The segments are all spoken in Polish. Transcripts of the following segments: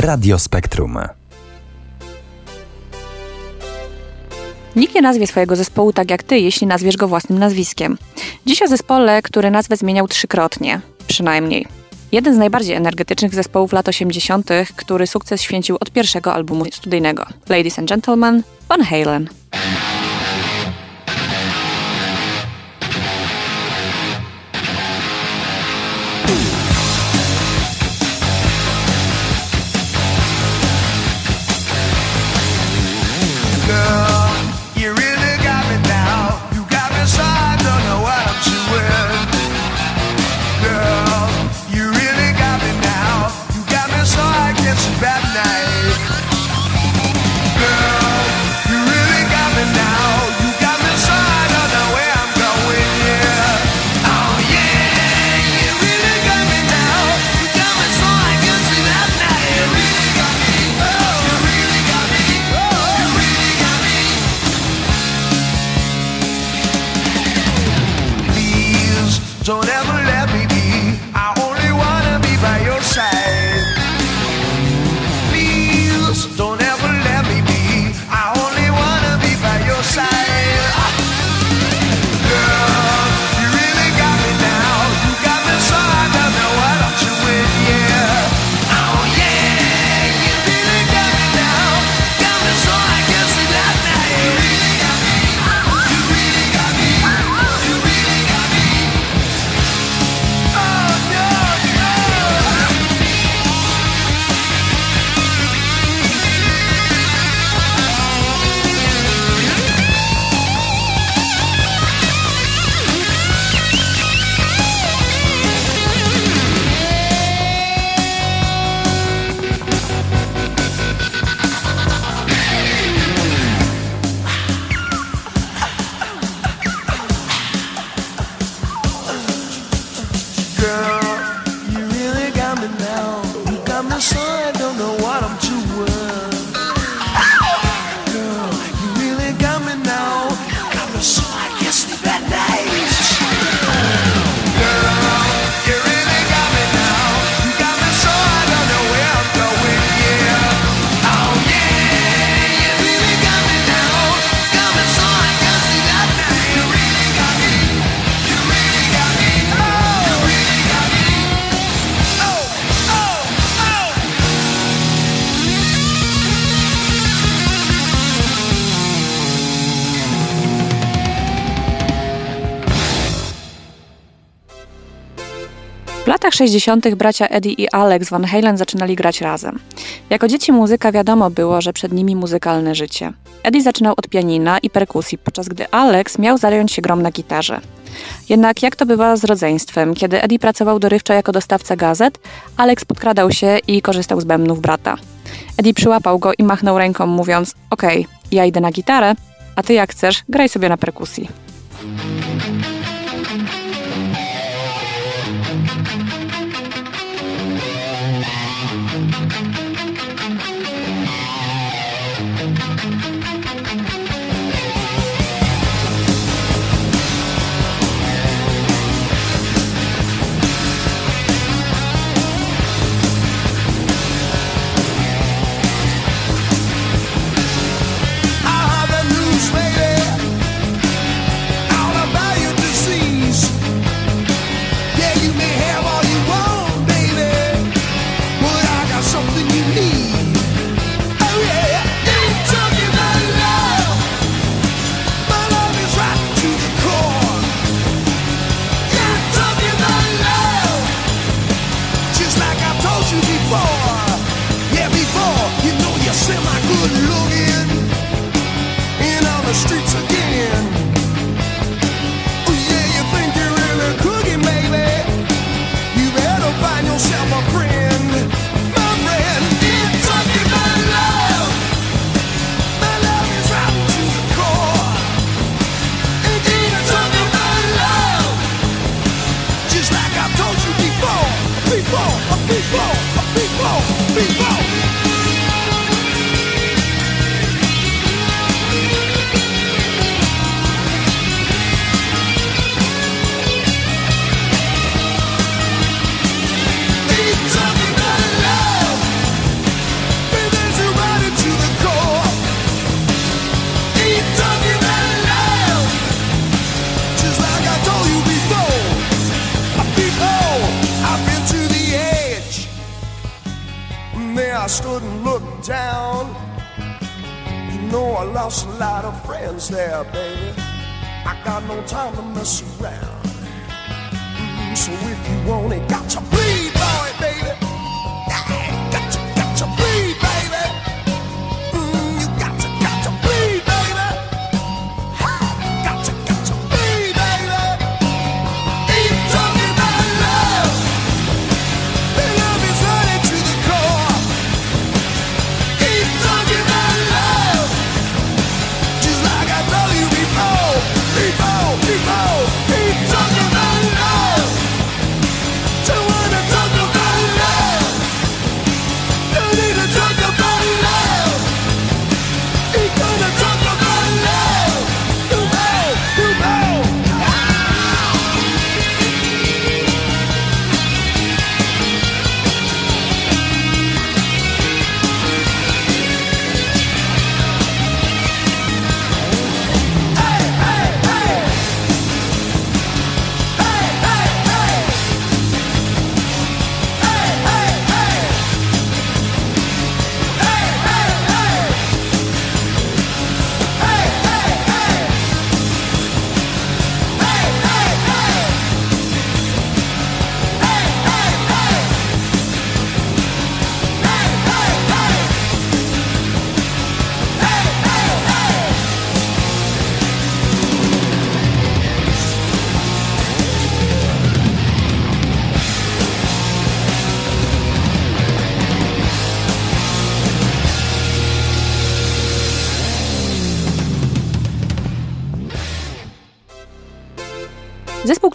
Radio Spektrum. Nikt nie nazwie swojego zespołu tak jak ty, jeśli nazwiesz go własnym nazwiskiem. Dziś o zespole, który nazwę zmieniał trzykrotnie, przynajmniej. Jeden z najbardziej energetycznych zespołów lat 80., który sukces święcił od pierwszego albumu studyjnego Ladies and Gentlemen, Van Halen. Latach 60. bracia Eddie i Alex Van Halen zaczynali grać razem. Jako dzieci muzyka wiadomo było, że przed nimi muzykalne życie. Eddie zaczynał od pianina i perkusji, podczas gdy Alex miał zająć się grom na gitarze. Jednak jak to bywa z rodzeństwem, kiedy Eddie pracował dorywczo jako dostawca gazet, Alex podkradał się i korzystał z bębnów brata. Eddie przyłapał go i machnął ręką, mówiąc: Okej, okay, ja idę na gitarę, a ty jak chcesz, graj sobie na perkusji.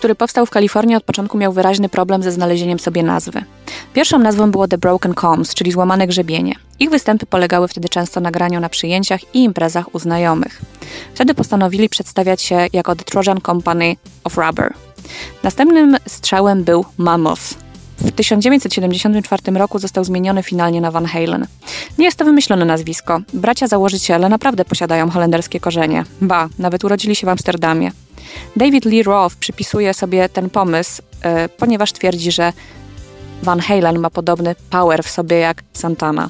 Który powstał w Kalifornii od początku miał wyraźny problem ze znalezieniem sobie nazwy. Pierwszą nazwą było The Broken Combs, czyli złamane grzebienie. Ich występy polegały wtedy często na graniu na przyjęciach i imprezach u znajomych. Wtedy postanowili przedstawiać się jako The Trojan Company of Rubber. Następnym strzałem był Mammoth. W 1974 roku został zmieniony finalnie na Van Halen. Nie jest to wymyślone nazwisko. Bracia założyciele naprawdę posiadają holenderskie korzenie. Ba, nawet urodzili się w Amsterdamie. David Lee Roth przypisuje sobie ten pomysł, yy, ponieważ twierdzi, że Van Halen ma podobny power w sobie jak Santana.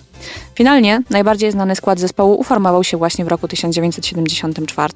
Finalnie najbardziej znany skład zespołu uformował się właśnie w roku 1974.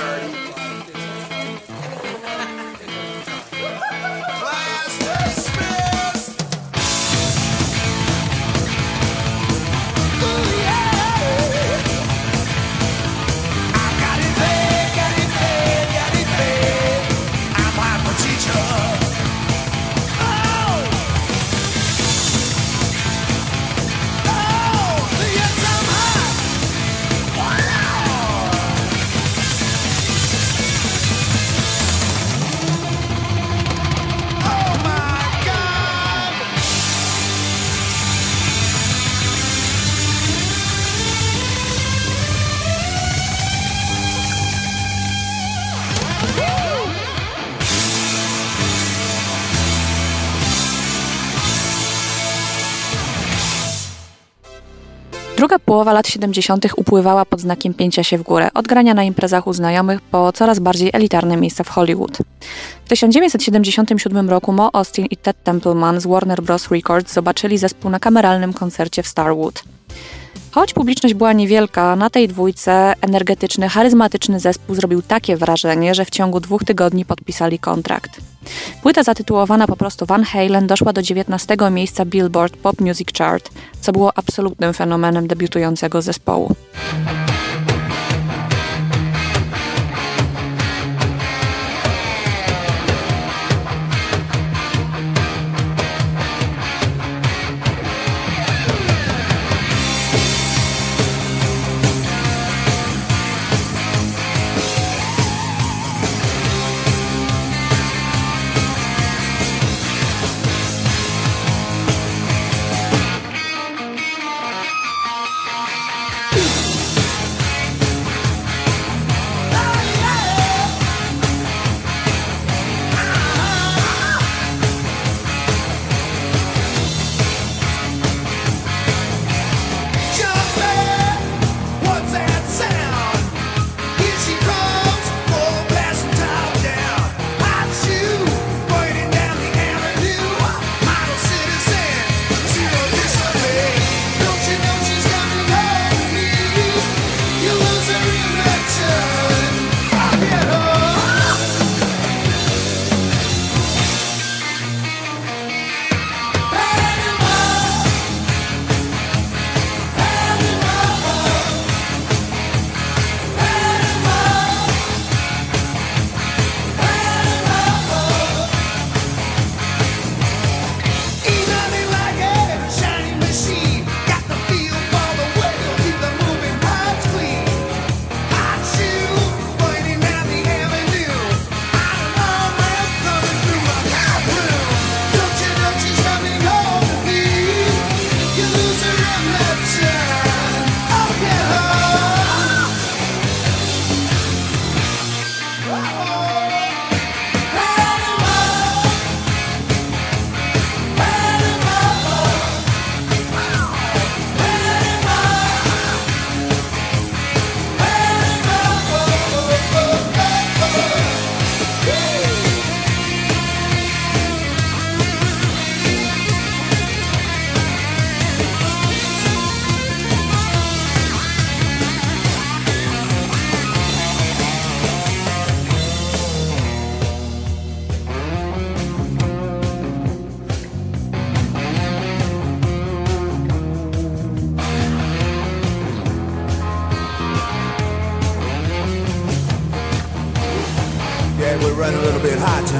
turn. Połowa lat 70. upływała pod znakiem pięcia się w górę, od grania na imprezach u znajomych po coraz bardziej elitarne miejsca w Hollywood. W 1977 roku Mo Austin i Ted Templeman z Warner Bros. Records zobaczyli zespół na kameralnym koncercie w Starwood. Choć publiczność była niewielka, na tej dwójce energetyczny, charyzmatyczny zespół zrobił takie wrażenie, że w ciągu dwóch tygodni podpisali kontrakt. Płyta zatytułowana po prostu Van Halen doszła do 19 miejsca Billboard Pop Music Chart, co było absolutnym fenomenem debiutującego zespołu.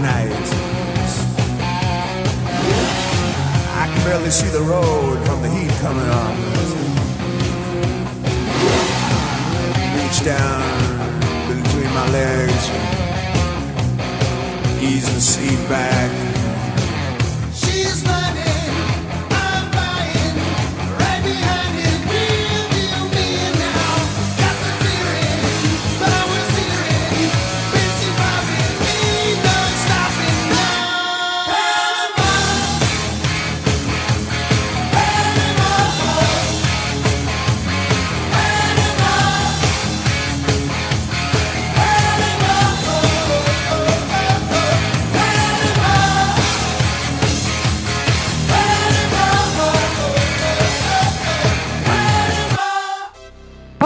tonight. I can barely see the road from the heat coming on. Reach down between my legs, ease the seat back.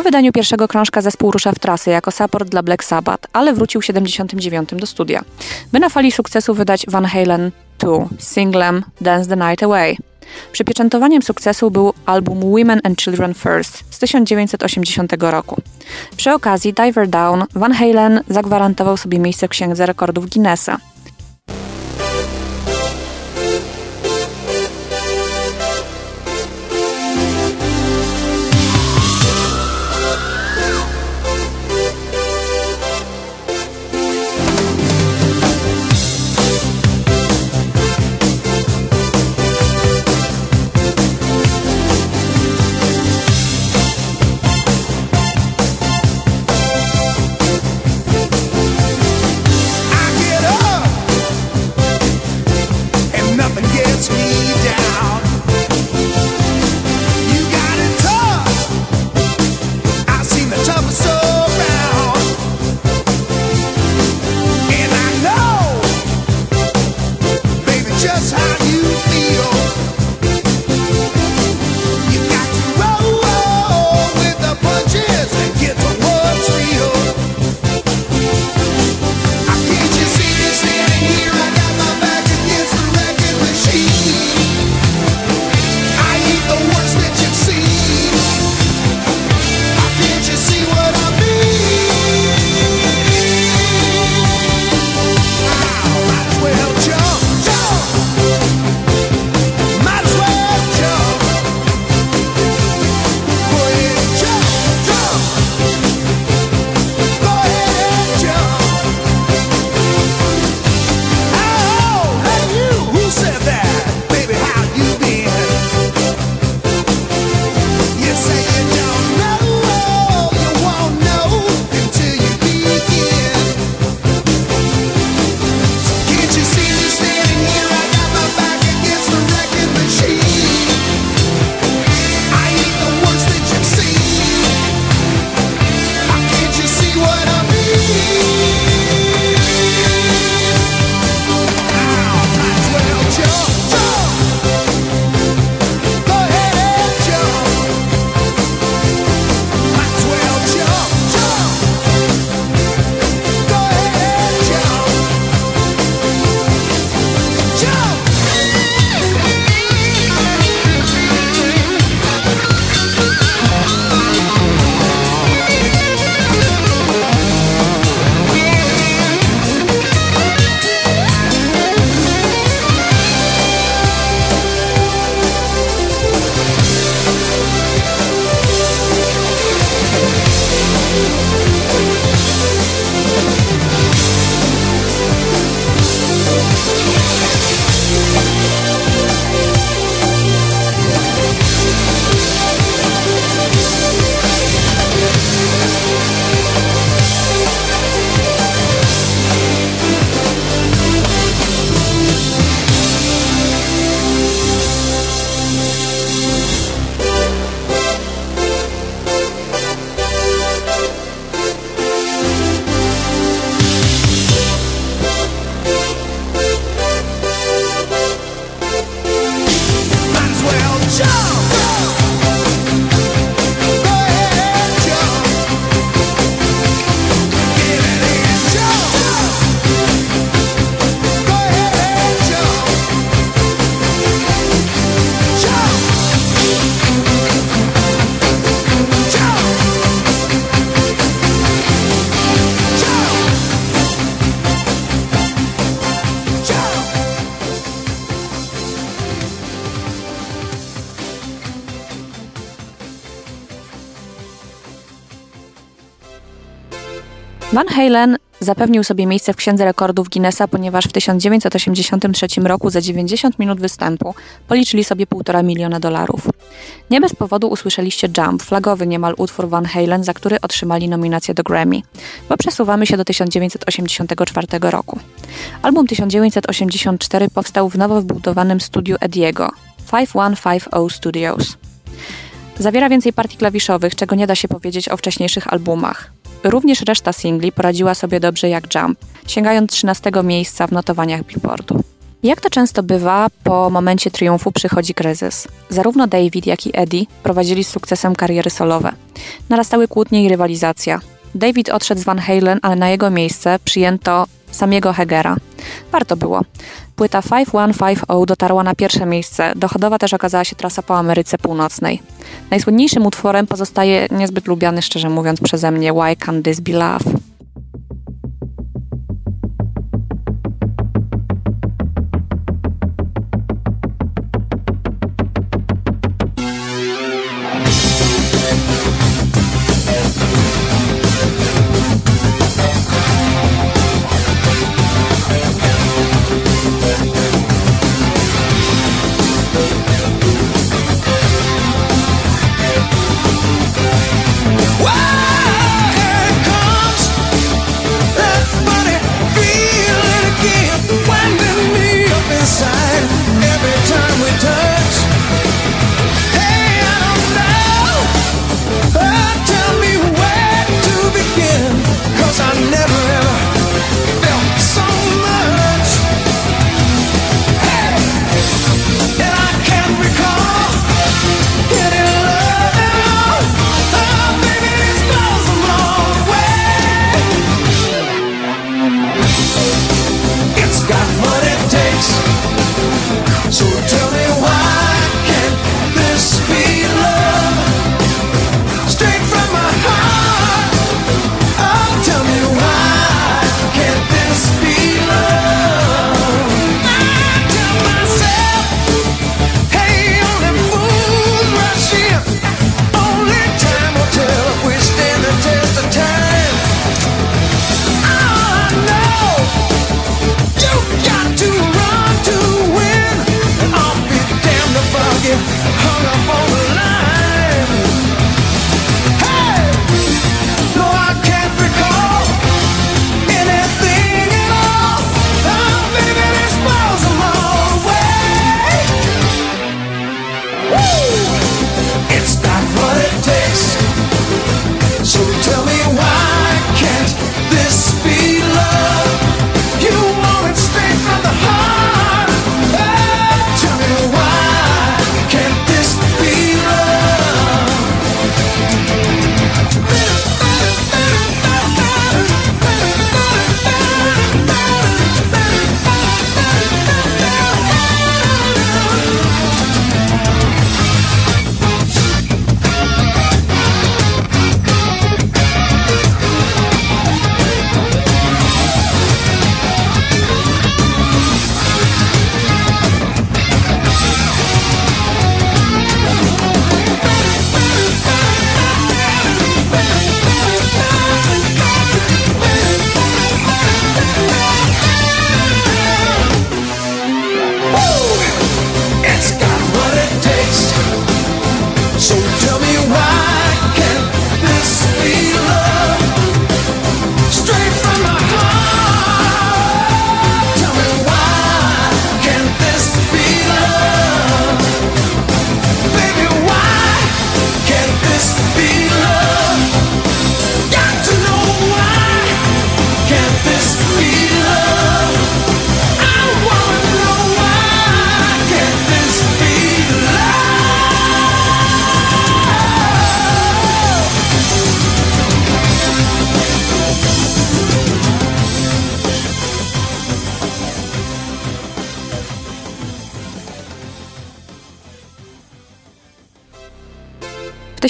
Wydaniu pierwszego krążka zespół rusza w trasy jako support dla Black Sabbath, ale wrócił w 79 do studia, by na fali sukcesu wydać Van Halen 2 singlem Dance the Night Away. Przypieczętowaniem sukcesu był album Women and Children First z 1980 roku. Przy okazji Diver Down Van Halen zagwarantował sobie miejsce w księdze rekordów Guinnessa – Van Halen zapewnił sobie miejsce w Księdze Rekordów Guinnessa, ponieważ w 1983 roku za 90 minut występu policzyli sobie 1,5 miliona dolarów. Nie bez powodu usłyszeliście Jump, flagowy niemal utwór Van Halen, za który otrzymali nominację do Grammy, bo przesuwamy się do 1984 roku. Album 1984 powstał w nowo wbudowanym studiu Ediego, 5150 Studios. Zawiera więcej partii klawiszowych, czego nie da się powiedzieć o wcześniejszych albumach. Również reszta singli poradziła sobie dobrze jak Jump, sięgając 13 miejsca w notowaniach Billboardu. Jak to często bywa, po momencie triumfu przychodzi kryzys. Zarówno David, jak i Eddie prowadzili z sukcesem kariery solowe. Narastały kłótnie i rywalizacja. David odszedł z Van Halen, ale na jego miejsce przyjęto samego Hegera. Warto było. Płyta 5150 dotarła na pierwsze miejsce. Dochodowa też okazała się trasa po Ameryce Północnej. Najsłynniejszym utworem pozostaje niezbyt lubiany, szczerze mówiąc, przeze mnie Why Can't This Be Love?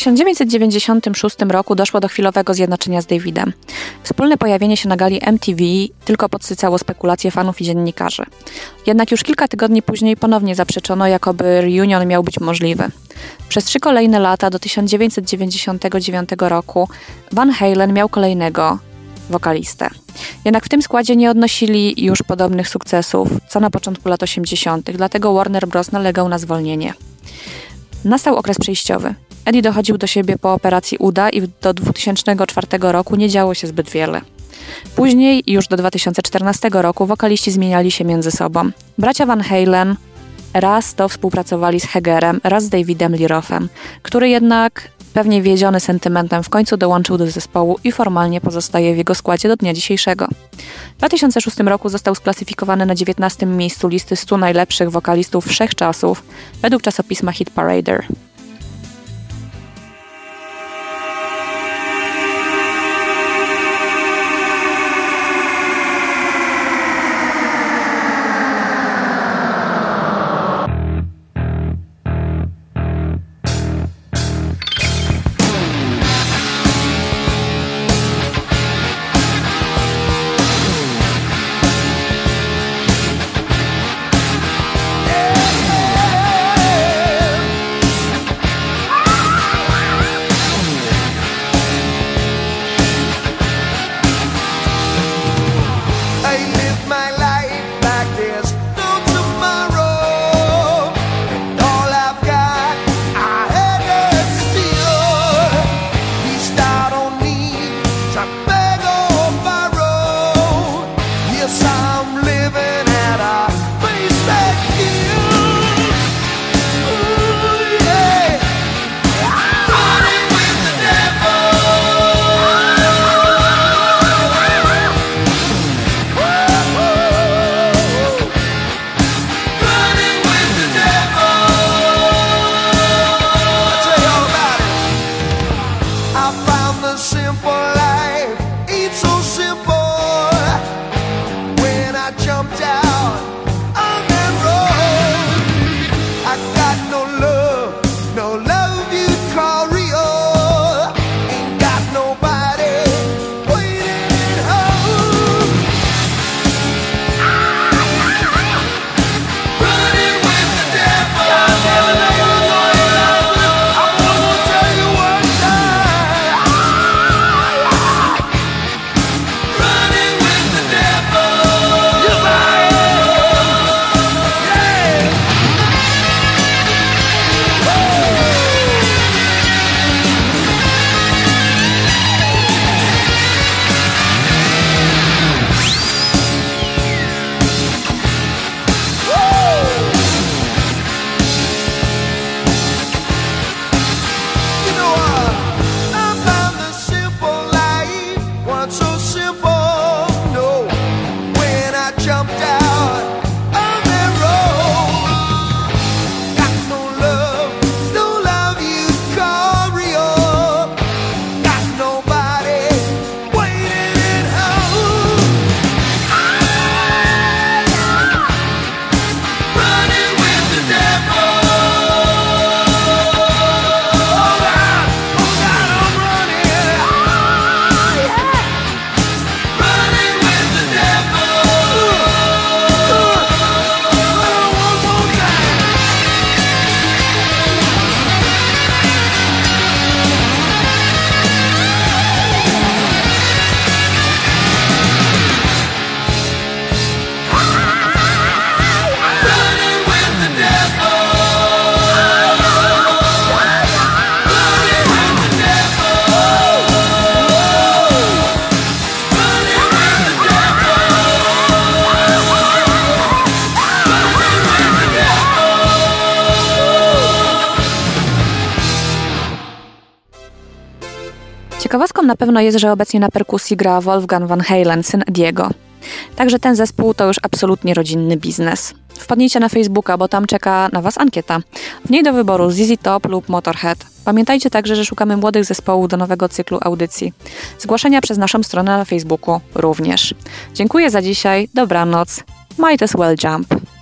1996 roku doszło do chwilowego zjednoczenia z Davidem. Wspólne pojawienie się na gali MTV tylko podsycało spekulacje fanów i dziennikarzy. Jednak już kilka tygodni później ponownie zaprzeczono, jakoby reunion miał być możliwy. Przez trzy kolejne lata do 1999 roku Van Halen miał kolejnego, wokalistę. Jednak w tym składzie nie odnosili już podobnych sukcesów, co na początku lat 80., dlatego Warner Bros. nalegał na zwolnienie. Nastał okres przejściowy. Eddie dochodził do siebie po operacji uda i do 2004 roku nie działo się zbyt wiele. Później, już do 2014 roku, wokaliści zmieniali się między sobą. Bracia Van Halen raz to współpracowali z Hegerem, raz z Davidem Lirofem, który jednak pewnie wiedziony sentymentem w końcu dołączył do zespołu i formalnie pozostaje w jego składzie do dnia dzisiejszego. W 2006 roku został sklasyfikowany na 19 miejscu listy 100 najlepszych wokalistów wszechczasów według czasopisma Hit Parader. Pewno jest, że obecnie na perkusji gra Wolfgang Van Halen, syn Diego. Także ten zespół to już absolutnie rodzinny biznes. Wpadnijcie na Facebooka, bo tam czeka na Was ankieta. W niej do wyboru ZZ Top lub Motorhead. Pamiętajcie także, że szukamy młodych zespołów do nowego cyklu audycji. Zgłoszenia przez naszą stronę na Facebooku również. Dziękuję za dzisiaj, dobranoc. Might as well jump.